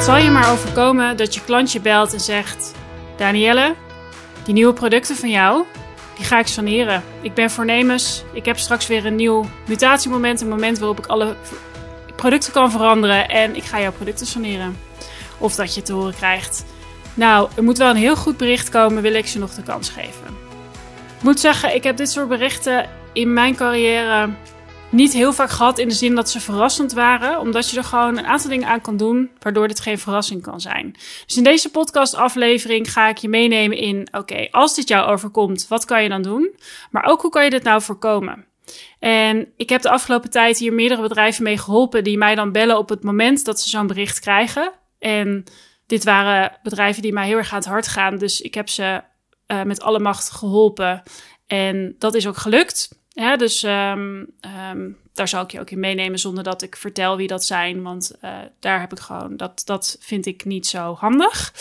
Zal je maar overkomen dat je klantje belt en zegt: Danielle, die nieuwe producten van jou, die ga ik saneren. Ik ben voornemens. Ik heb straks weer een nieuw mutatiemoment. Een moment waarop ik alle producten kan veranderen. En ik ga jouw producten saneren. Of dat je te horen krijgt. Nou, er moet wel een heel goed bericht komen. Wil ik ze nog de kans geven? Ik moet zeggen, ik heb dit soort berichten in mijn carrière niet heel vaak gehad in de zin dat ze verrassend waren, omdat je er gewoon een aantal dingen aan kan doen waardoor dit geen verrassing kan zijn. Dus in deze podcastaflevering ga ik je meenemen in: oké, als dit jou overkomt, wat kan je dan doen? Maar ook hoe kan je dit nou voorkomen? En ik heb de afgelopen tijd hier meerdere bedrijven mee geholpen die mij dan bellen op het moment dat ze zo'n bericht krijgen. En dit waren bedrijven die mij heel erg aan het hart gaan, dus ik heb ze uh, met alle macht geholpen. En dat is ook gelukt. Ja, dus um, um, daar zal ik je ook in meenemen zonder dat ik vertel wie dat zijn. Want uh, daar heb ik gewoon, dat, dat vind ik niet zo handig.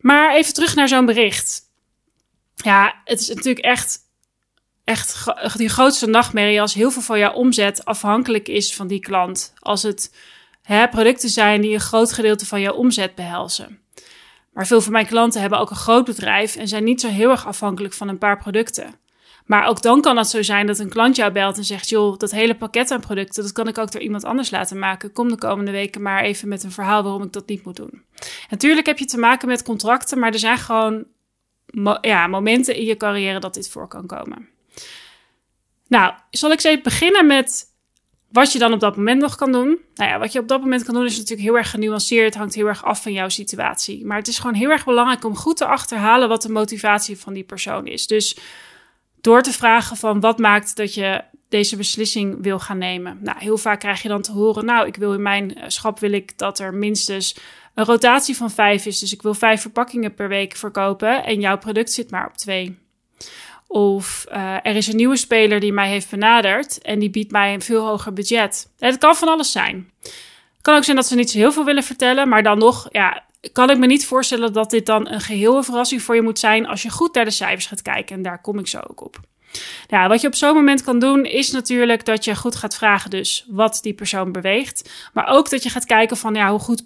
Maar even terug naar zo'n bericht. Ja, het is natuurlijk echt, echt die grootste nachtmerrie als heel veel van jouw omzet afhankelijk is van die klant. Als het hè, producten zijn die een groot gedeelte van jouw omzet behelzen. Maar veel van mijn klanten hebben ook een groot bedrijf en zijn niet zo heel erg afhankelijk van een paar producten. Maar ook dan kan het zo zijn dat een klant jou belt en zegt: joh, dat hele pakket aan producten, dat kan ik ook door iemand anders laten maken. Kom de komende weken maar even met een verhaal waarom ik dat niet moet doen. Natuurlijk heb je te maken met contracten, maar er zijn gewoon ja, momenten in je carrière dat dit voor kan komen. Nou, zal ik eens even beginnen met wat je dan op dat moment nog kan doen. Nou ja, wat je op dat moment kan doen is natuurlijk heel erg genuanceerd. Hangt heel erg af van jouw situatie. Maar het is gewoon heel erg belangrijk om goed te achterhalen wat de motivatie van die persoon is. Dus door te vragen van wat maakt dat je deze beslissing wil gaan nemen. Nou, heel vaak krijg je dan te horen, nou, ik wil in mijn eh, schap wil ik dat er minstens een rotatie van vijf is. Dus ik wil vijf verpakkingen per week verkopen en jouw product zit maar op twee. Of uh, er is een nieuwe speler die mij heeft benaderd en die biedt mij een veel hoger budget. Het kan van alles zijn. Het kan ook zijn dat ze niet zo heel veel willen vertellen, maar dan nog, ja, kan ik me niet voorstellen dat dit dan een geheel verrassing voor je moet zijn als je goed naar de cijfers gaat kijken. En daar kom ik zo ook op. Ja, wat je op zo'n moment kan doen, is natuurlijk dat je goed gaat vragen, dus wat die persoon beweegt. Maar ook dat je gaat kijken van ja, hoe goed,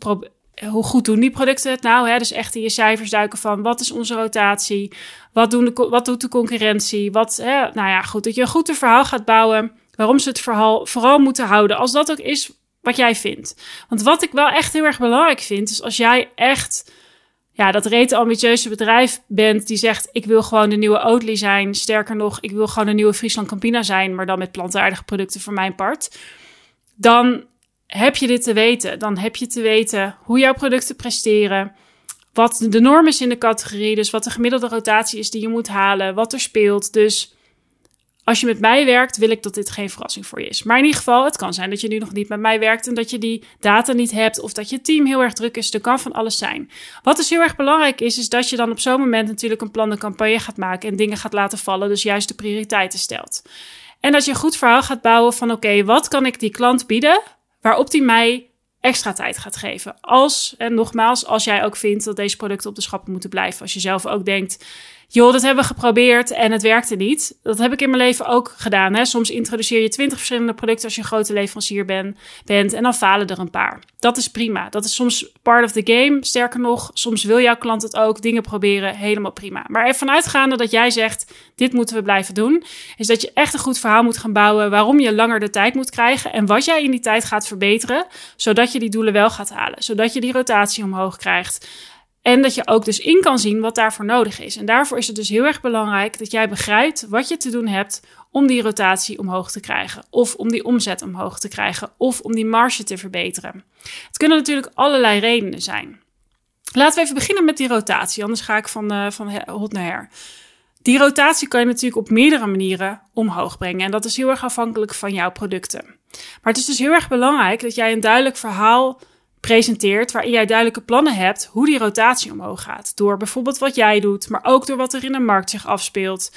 hoe goed doen die producten het nou? Hè? Dus echt in je cijfers duiken van wat is onze rotatie? Wat, doen de, wat doet de concurrentie? Wat, hè? Nou ja, goed, dat je een goed verhaal gaat bouwen. Waarom ze het verhaal vooral moeten houden. Als dat ook is wat jij vindt. Want wat ik wel echt heel erg belangrijk vind, is als jij echt ja, dat rete ambitieuze bedrijf bent die zegt: Ik wil gewoon de nieuwe Oatly zijn. Sterker nog, ik wil gewoon een nieuwe Friesland Campina zijn, maar dan met plantaardige producten voor mijn part. Dan heb je dit te weten. Dan heb je te weten hoe jouw producten presteren. Wat de norm is in de categorie. Dus wat de gemiddelde rotatie is die je moet halen. Wat er speelt. Dus als je met mij werkt, wil ik dat dit geen verrassing voor je is. Maar in ieder geval, het kan zijn dat je nu nog niet met mij werkt en dat je die data niet hebt of dat je team heel erg druk is. Er kan van alles zijn. Wat dus heel erg belangrijk is, is dat je dan op zo'n moment natuurlijk een plan de campagne gaat maken en dingen gaat laten vallen. Dus juist de prioriteiten stelt. En dat je een goed verhaal gaat bouwen van oké, wat kan ik die klant bieden waarop die mij extra tijd gaat geven. Als, en nogmaals, als jij ook vindt dat deze producten op de schappen moeten blijven. Als je zelf ook denkt, joh, dat hebben we geprobeerd en het werkte niet. Dat heb ik in mijn leven ook gedaan. Hè? Soms introduceer je twintig verschillende producten als je een grote leverancier ben, bent en dan falen er een paar. Dat is prima. Dat is soms part of the game. Sterker nog, soms wil jouw klant het ook. Dingen proberen, helemaal prima. Maar ervan uitgaande dat jij zegt, dit moeten we blijven doen, is dat je echt een goed verhaal moet gaan bouwen waarom je langer de tijd moet krijgen en wat jij in die tijd gaat verbeteren, zodat je die doelen wel gaat halen. Zodat je die rotatie omhoog krijgt. En dat je ook dus in kan zien wat daarvoor nodig is. En daarvoor is het dus heel erg belangrijk dat jij begrijpt wat je te doen hebt om die rotatie omhoog te krijgen. Of om die omzet omhoog te krijgen. Of om die marge te verbeteren. Het kunnen natuurlijk allerlei redenen zijn. Laten we even beginnen met die rotatie, anders ga ik van, uh, van hot her. Die rotatie kan je natuurlijk op meerdere manieren omhoog brengen. En dat is heel erg afhankelijk van jouw producten. Maar het is dus heel erg belangrijk dat jij een duidelijk verhaal presenteert waarin jij duidelijke plannen hebt hoe die rotatie omhoog gaat. Door bijvoorbeeld wat jij doet, maar ook door wat er in de markt zich afspeelt.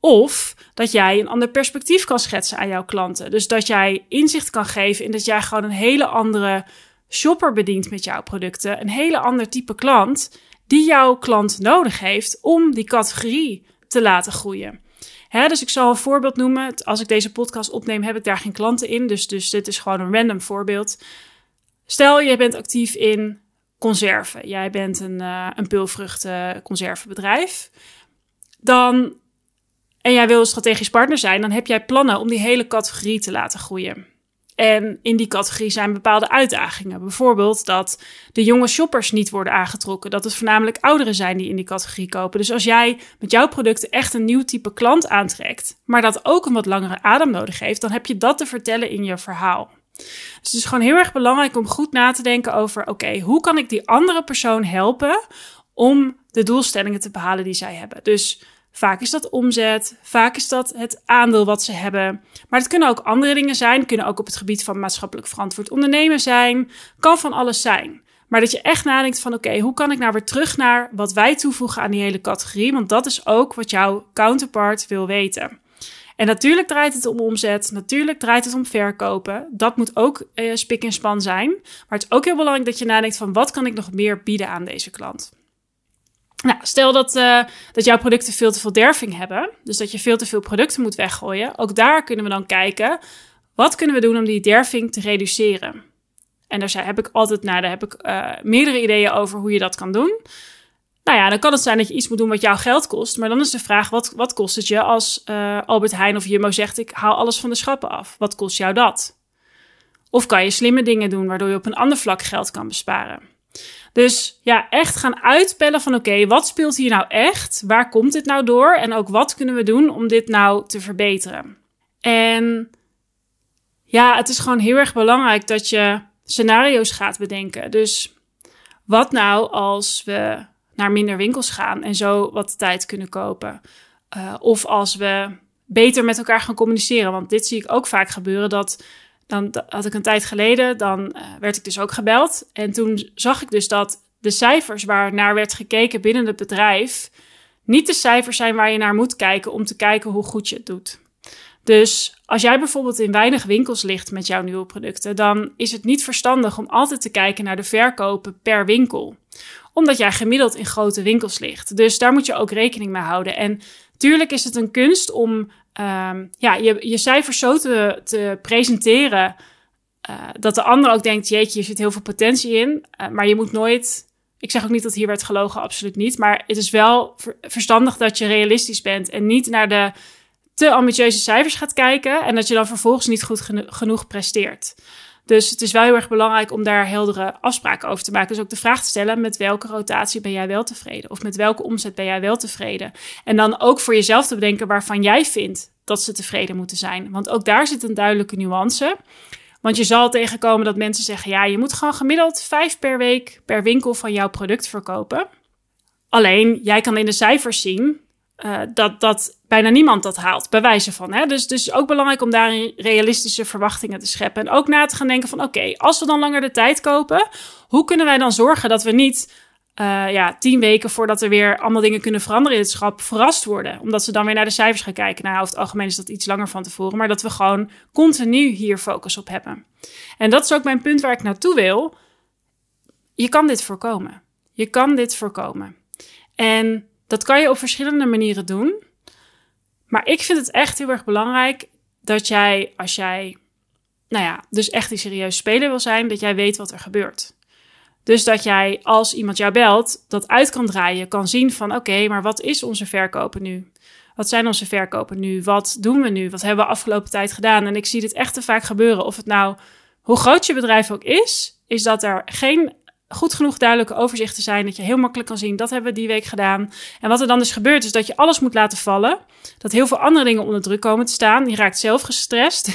Of dat jij een ander perspectief kan schetsen aan jouw klanten. Dus dat jij inzicht kan geven in dat jij gewoon een hele andere shopper bedient met jouw producten. Een hele ander type klant die jouw klant nodig heeft om die categorie te laten groeien. dus ik zal een voorbeeld noemen. Als ik deze podcast opneem, heb ik daar geen klanten in. Dus, dus dit is gewoon een random voorbeeld. Stel, je bent actief in conserven. Jij bent een, uh, een peulvruchtenconservenbedrijf. Dan, en jij wil een strategisch partner zijn, dan heb jij plannen om die hele categorie te laten groeien. En in die categorie zijn bepaalde uitdagingen. Bijvoorbeeld dat de jonge shoppers niet worden aangetrokken. Dat het voornamelijk ouderen zijn die in die categorie kopen. Dus als jij met jouw producten echt een nieuw type klant aantrekt, maar dat ook een wat langere adem nodig heeft, dan heb je dat te vertellen in je verhaal. Dus het is gewoon heel erg belangrijk om goed na te denken over: oké, hoe kan ik die andere persoon helpen om de doelstellingen te behalen die zij hebben? Dus Vaak is dat omzet, vaak is dat het aandeel wat ze hebben. Maar het kunnen ook andere dingen zijn. Kunnen ook op het gebied van maatschappelijk verantwoord ondernemen zijn. Kan van alles zijn. Maar dat je echt nadenkt van oké, hoe kan ik nou weer terug naar wat wij toevoegen aan die hele categorie? Want dat is ook wat jouw counterpart wil weten. En natuurlijk draait het om omzet, natuurlijk draait het om verkopen. Dat moet ook eh, spik en span zijn. Maar het is ook heel belangrijk dat je nadenkt van wat kan ik nog meer bieden aan deze klant. Nou, stel dat, uh, dat jouw producten veel te veel derving hebben, dus dat je veel te veel producten moet weggooien. Ook daar kunnen we dan kijken, wat kunnen we doen om die derving te reduceren? En daar heb ik altijd, nou, daar heb ik uh, meerdere ideeën over hoe je dat kan doen. Nou ja, dan kan het zijn dat je iets moet doen wat jouw geld kost. Maar dan is de vraag, wat, wat kost het je als uh, Albert Heijn of Jumbo zegt... ik haal alles van de schappen af. Wat kost jou dat? Of kan je slimme dingen doen waardoor je op een ander vlak geld kan besparen? Dus ja, echt gaan uitpellen van oké, wat speelt hier nou echt? Waar komt dit nou door? En ook wat kunnen we doen om dit nou te verbeteren? En ja, het is gewoon heel erg belangrijk dat je scenario's gaat bedenken. Dus wat nou als we naar minder winkels gaan en zo wat tijd kunnen kopen? Uh, of als we beter met elkaar gaan communiceren. Want dit zie ik ook vaak gebeuren dat dan had ik een tijd geleden, dan uh, werd ik dus ook gebeld. En toen zag ik dus dat de cijfers waar naar werd gekeken binnen het bedrijf, niet de cijfers zijn waar je naar moet kijken om te kijken hoe goed je het doet. Dus als jij bijvoorbeeld in weinig winkels ligt met jouw nieuwe producten, dan is het niet verstandig om altijd te kijken naar de verkopen per winkel. Omdat jij gemiddeld in grote winkels ligt. Dus daar moet je ook rekening mee houden. En tuurlijk is het een kunst om um, ja, je, je cijfers zo te, te presenteren. Uh, dat de ander ook denkt: jeetje, je zit heel veel potentie in. Uh, maar je moet nooit. Ik zeg ook niet dat hier werd gelogen, absoluut niet. Maar het is wel ver, verstandig dat je realistisch bent en niet naar de te ambitieuze cijfers gaat kijken. En dat je dan vervolgens niet goed geno genoeg presteert. Dus het is wel heel erg belangrijk om daar heldere afspraken over te maken. Dus ook de vraag te stellen: met welke rotatie ben jij wel tevreden? Of met welke omzet ben jij wel tevreden? En dan ook voor jezelf te bedenken waarvan jij vindt dat ze tevreden moeten zijn. Want ook daar zit een duidelijke nuance. Want je zal tegenkomen dat mensen zeggen: ja, je moet gewoon gemiddeld vijf per week per winkel van jouw product verkopen. Alleen jij kan in de cijfers zien uh, dat, dat bijna niemand dat haalt, bij wijze van. Hè? Dus, dus ook belangrijk om daarin realistische verwachtingen te scheppen. En ook na te gaan denken van oké, als we dan langer de tijd kopen, hoe kunnen wij dan zorgen dat we niet uh, ja, tien weken voordat er weer allemaal dingen kunnen veranderen in het schap, verrast worden. Omdat ze dan weer naar de cijfers gaan kijken. Nou, over het algemeen is dat iets langer van tevoren. Maar dat we gewoon continu hier focus op hebben. En dat is ook mijn punt waar ik naartoe wil. Je kan dit voorkomen. Je kan dit voorkomen. En dat kan je op verschillende manieren doen. Maar ik vind het echt heel erg belangrijk dat jij, als jij, nou ja, dus echt een serieus speler wil zijn, dat jij weet wat er gebeurt. Dus dat jij, als iemand jou belt, dat uit kan draaien, kan zien van oké, maar wat is onze verkopen nu? Wat zijn onze verkopen nu? Wat doen we nu? Wat hebben we afgelopen tijd gedaan? En ik zie dit echt te vaak gebeuren. Of het nou, hoe groot je bedrijf ook is, is dat er geen goed genoeg duidelijke overzichten zijn. Dat je heel makkelijk kan zien, dat hebben we die week gedaan. En wat er dan dus gebeurt, is dat je alles moet laten vallen. Dat heel veel andere dingen onder druk komen te staan. Je raakt zelf gestrest.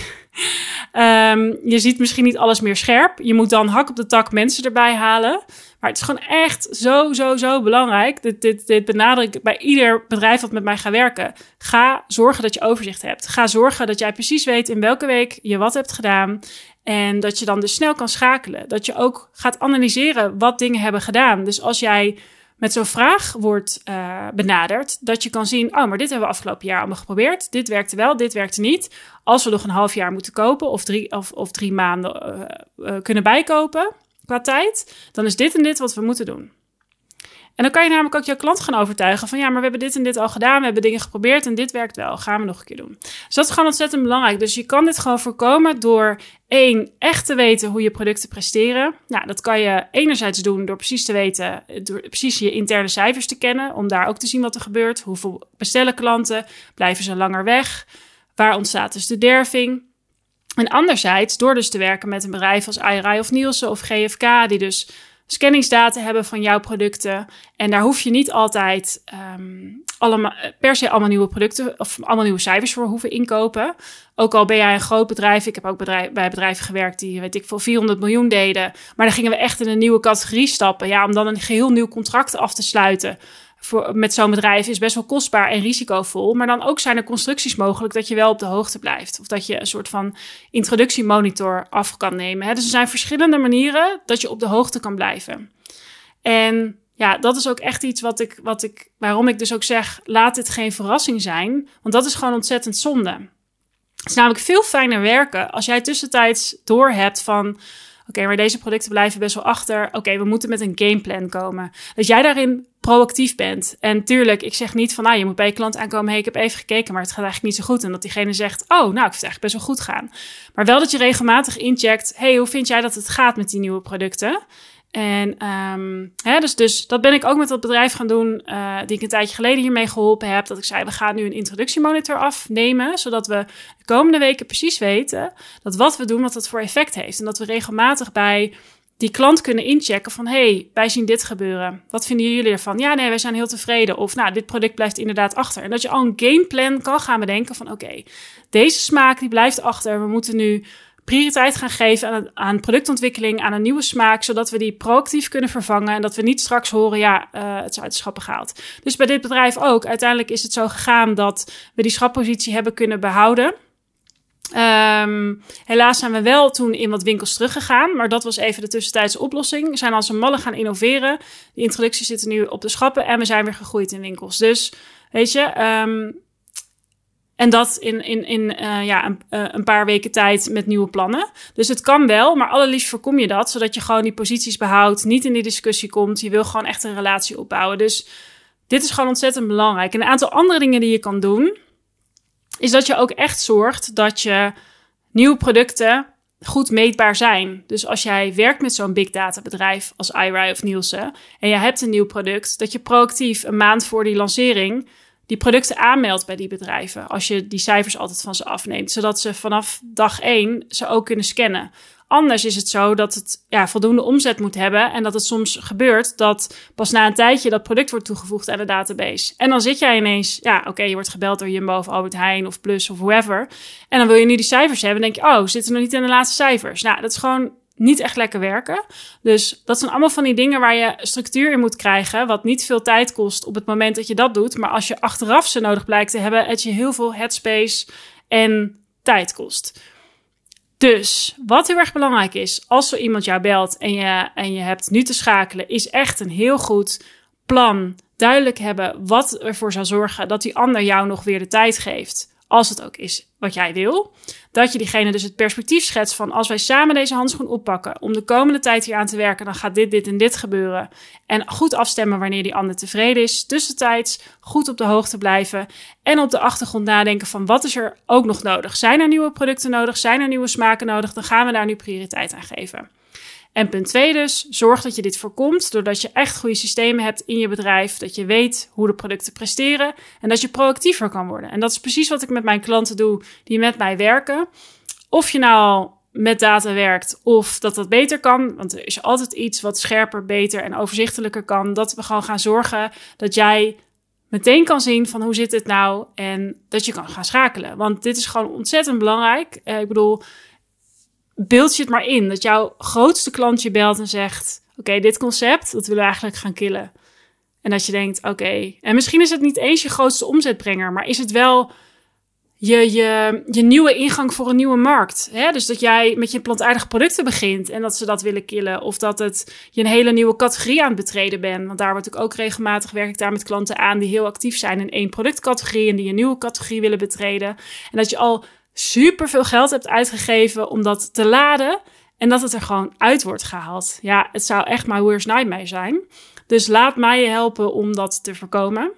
Um, je ziet misschien niet alles meer scherp. Je moet dan hak op de tak mensen erbij halen. Maar het is gewoon echt zo, zo, zo belangrijk. Dit, dit, dit benadruk ik bij ieder bedrijf dat met mij gaat werken. Ga zorgen dat je overzicht hebt. Ga zorgen dat jij precies weet in welke week je wat hebt gedaan. En dat je dan dus snel kan schakelen. Dat je ook gaat analyseren wat dingen hebben gedaan. Dus als jij met zo'n vraag wordt uh, benaderd, dat je kan zien: oh, maar dit hebben we afgelopen jaar allemaal geprobeerd. Dit werkte wel, dit werkte niet. Als we nog een half jaar moeten kopen of drie, of, of drie maanden uh, uh, kunnen bijkopen qua tijd, dan is dit en dit wat we moeten doen. En dan kan je namelijk ook jouw klant gaan overtuigen van ja, maar we hebben dit en dit al gedaan, we hebben dingen geprobeerd en dit werkt wel, gaan we nog een keer doen. Dus dat is gewoon ontzettend belangrijk. Dus je kan dit gewoon voorkomen door één, echt te weten hoe je producten presteren. Nou, dat kan je enerzijds doen door precies te weten, door precies je interne cijfers te kennen, om daar ook te zien wat er gebeurt. Hoeveel bestellen klanten, blijven ze langer weg, waar ontstaat dus de derving. En anderzijds, door dus te werken met een bedrijf als IRI of Nielsen of GFK, die dus scanningsdata hebben van jouw producten. En daar hoef je niet altijd um, allemaal, per se allemaal nieuwe producten of allemaal nieuwe cijfers voor hoeven inkopen. Ook al ben jij een groot bedrijf. Ik heb ook bij bedrijven gewerkt die, weet ik veel, 400 miljoen deden. Maar dan gingen we echt in een nieuwe categorie stappen. Ja, om dan een geheel nieuw contract af te sluiten voor, met zo'n bedrijf is best wel kostbaar en risicovol. Maar dan ook zijn er constructies mogelijk dat je wel op de hoogte blijft. Of dat je een soort van introductiemonitor af kan nemen. Hè. Dus er zijn verschillende manieren dat je op de hoogte kan blijven. En ja, dat is ook echt iets wat ik, wat ik, waarom ik dus ook zeg, laat dit geen verrassing zijn. Want dat is gewoon ontzettend zonde. Het is namelijk veel fijner werken als jij tussentijds doorhebt van Oké, maar deze producten blijven best wel achter. Oké, we moeten met een gameplan komen. Dat jij daarin proactief bent. En tuurlijk, ik zeg niet van, nou, je moet bij je klant aankomen. Hey, ik heb even gekeken, maar het gaat eigenlijk niet zo goed. En dat diegene zegt, oh, nou, ik vind het eigenlijk best wel goed gaan. Maar wel dat je regelmatig incheckt. Hey, hoe vind jij dat het gaat met die nieuwe producten? En um, hè, dus, dus dat ben ik ook met dat bedrijf gaan doen, uh, die ik een tijdje geleden hiermee geholpen heb. Dat ik zei, we gaan nu een introductiemonitor afnemen, zodat we de komende weken precies weten dat wat we doen, wat dat voor effect heeft. En dat we regelmatig bij die klant kunnen inchecken van, hey, wij zien dit gebeuren. Wat vinden jullie ervan? Ja, nee, wij zijn heel tevreden. Of, nou, dit product blijft inderdaad achter. En dat je al een gameplan kan gaan bedenken van, oké, deze smaak die blijft achter. We moeten nu prioriteit gaan geven aan, aan, productontwikkeling, aan een nieuwe smaak, zodat we die proactief kunnen vervangen en dat we niet straks horen, ja, uh, het is uit de schappen gehaald. Dus bij dit bedrijf ook. Uiteindelijk is het zo gegaan dat we die schappositie hebben kunnen behouden. Um, helaas zijn we wel toen in wat winkels teruggegaan, maar dat was even de tussentijdse oplossing. We zijn als een malle gaan innoveren. De introducties zitten nu op de schappen en we zijn weer gegroeid in winkels. Dus weet je, um, en dat in, in, in uh, ja, een, uh, een, paar weken tijd met nieuwe plannen. Dus het kan wel, maar allerliefst voorkom je dat. Zodat je gewoon die posities behoudt, niet in die discussie komt. Je wil gewoon echt een relatie opbouwen. Dus dit is gewoon ontzettend belangrijk. En een aantal andere dingen die je kan doen, is dat je ook echt zorgt dat je nieuwe producten goed meetbaar zijn. Dus als jij werkt met zo'n big data bedrijf als iRai of Nielsen en je hebt een nieuw product, dat je proactief een maand voor die lancering die producten aanmeldt bij die bedrijven. Als je die cijfers altijd van ze afneemt. Zodat ze vanaf dag één ze ook kunnen scannen. Anders is het zo dat het ja, voldoende omzet moet hebben. En dat het soms gebeurt dat pas na een tijdje dat product wordt toegevoegd aan de database. En dan zit jij ineens, ja, oké, je wordt gebeld door Jumbo of Albert Heijn of Plus of whoever. En dan wil je nu die cijfers hebben. En denk je, oh, zitten nog niet in de laatste cijfers. Nou, dat is gewoon niet echt lekker werken. Dus dat zijn allemaal van die dingen waar je structuur in moet krijgen, wat niet veel tijd kost op het moment dat je dat doet. Maar als je achteraf ze nodig blijkt te hebben, het je heel veel headspace en tijd kost. Dus wat heel erg belangrijk is, als er iemand jou belt en je, en je hebt nu te schakelen, is echt een heel goed plan. Duidelijk hebben wat ervoor zal zorgen dat die ander jou nog weer de tijd geeft als het ook is wat jij wil, dat je diegene dus het perspectief schetst van als wij samen deze handschoen oppakken om de komende tijd hier aan te werken, dan gaat dit, dit en dit gebeuren. En goed afstemmen wanneer die ander tevreden is. Tussentijds goed op de hoogte blijven en op de achtergrond nadenken van wat is er ook nog nodig? Zijn er nieuwe producten nodig? Zijn er nieuwe smaken nodig? Dan gaan we daar nu prioriteit aan geven. En punt twee dus, zorg dat je dit voorkomt doordat je echt goede systemen hebt in je bedrijf, dat je weet hoe de producten presteren en dat je proactiever kan worden. En dat is precies wat ik met mijn klanten doe die met mij werken. Of je nou met data werkt of dat dat beter kan, want er is altijd iets wat scherper, beter en overzichtelijker kan, dat we gewoon gaan zorgen dat jij meteen kan zien van hoe zit het nou en dat je kan gaan schakelen. Want dit is gewoon ontzettend belangrijk. Uh, ik bedoel, beeld je het maar in. Dat jouw grootste klant je belt en zegt: Oké, dit concept, dat willen we eigenlijk gaan killen. En dat je denkt: Oké. En misschien is het niet eens je grootste omzetbrenger, maar is het wel je, je, je nieuwe ingang voor een nieuwe markt. Hè? Dus dat jij met je plantaardige producten begint en dat ze dat willen killen. Of dat het je een hele nieuwe categorie aan het betreden bent. Want daar word ik ook regelmatig, werk ik daar met klanten aan die heel actief zijn in één productcategorie en die een nieuwe categorie willen betreden. En dat je al super veel geld hebt uitgegeven om dat te laden. En dat het er gewoon uit wordt gehaald. Ja, het zou echt my worst nightmare zijn. Dus laat mij je helpen om dat te voorkomen.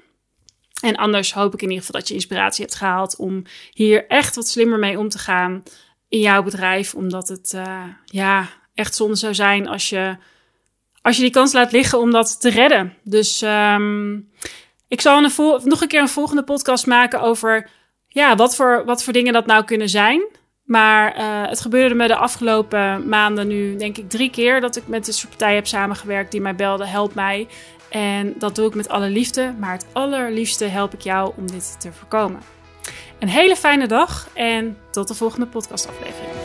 En anders hoop ik in ieder geval dat je inspiratie hebt gehaald om hier echt wat slimmer mee om te gaan in jouw bedrijf. Omdat het uh, ja, echt zonde zou zijn als je, als je die kans laat liggen om dat te redden. Dus um, ik zal nog een keer een volgende podcast maken over ja, wat, voor, wat voor dingen dat nou kunnen zijn. Maar uh, het gebeurde me de afgelopen maanden nu, denk ik, drie keer dat ik met dit soort heb samengewerkt die mij belden, help mij. En dat doe ik met alle liefde, maar het allerliefste help ik jou om dit te voorkomen. Een hele fijne dag en tot de volgende podcastaflevering.